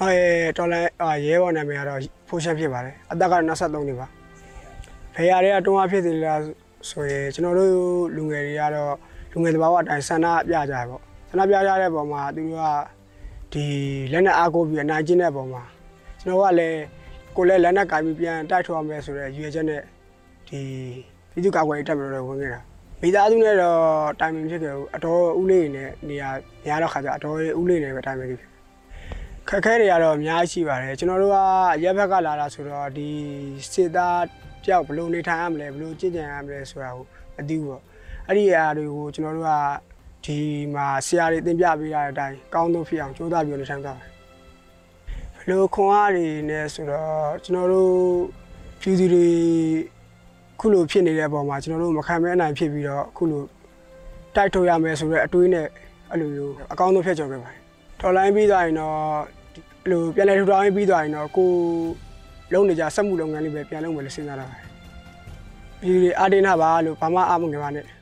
ကျွန်တော်ရဲ့တော်လိုင်းအာရဲဘော်နာမည်ကတော့ဖိုးရှက်ဖြစ်ပါတယ်အသက်က23နှစ်ပါ ဖေရတွေကတွန်းအားဖြစ်သေးလားဆိုရင်ကျွန်တော်တို့လူငယ်တွေကတော့လူငယ်တဘာဝအတိုင်းဆန္ဒပြကြတယ်ပေါ့ဆန္ဒပြကြတဲ့ပုံမှာသူတို့ကဒီလက်နဲ့အားကိုးပြီးအနိုင်ကျင့်တဲ့ပုံမှာကျွန်တော်ကလည်းကိုယ်လည်းလက်နဲ့ကင်ပြီးပြန်တိုက်ထွားမယ်ဆိုတဲ့ရည်ရွယ်ချက်နဲ့ဒီပြည်သူ့ကာကွယ်ရေးတပ်မတော်တွေဝင်ခဲ့တာမိသားစုနဲ့တော့တိုင်ပင်ဖြစ်ခဲ့ဘူးအတော်ဦးလေးနဲ့နေရာများတော့ခါကြအတော်ဦးလေးနဲ့ပဲတိုင်ပင်ဖြစ်ခက်ခဲတွေကတော့အများကြီးရှိပါတယ်ကျွန်တော်တို့ကရက်ဘက်ကလာတာဆိုတော့ဒီစစ်သား တယောက်ဘယ်လိုနေထိုင်ရမလဲဘယ်လိုကြင်ကြံရမလဲဆိုတာကိုမသိဘူးပေါ့အဲ့ဒီအရာတွေကိုကျွန်တော်တို့ကဒီမှာဆရာတွေသင်ပြပေးရတဲ့အတိုင်းကောင်းဆုံးဖြစ်အောင်ကြိုးစားပြီးနေထိုင်ကြတယ်ဘယ်လိုခွန်အားတွေနဲ့ဆိုတော့ကျွန်တော်တို့ဖြူစီတွေခုလိုဖြစ်နေတဲ့အပေါ်မှာကျွန်တော်တို့မခံမဲအနိုင်ဖြစ်ပြီးတော့ခုလိုတိုက်ထုတ်ရမယ်ဆိုတော့အတွေးနဲ့အဲ့လိုမျိုးအကောင်းဆုံးဖြစ်ကြခဲ့ပါတယ်တော်လိုင်းပြီးသွားရင်တော့အဲ့လိုပြန်လဲထူထောင်ရေးပြီးသွားရင်တော့ကို လုံးနေကြစက်မှုလုပ်ငန်းလေးပဲပြန်လုပ်မယ်လို့စဉ်းစားတာပါ။ဒီအာဒိနာပါလို့ဘာမှအမငယ်ပါနဲ့။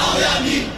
အောင်ရမည်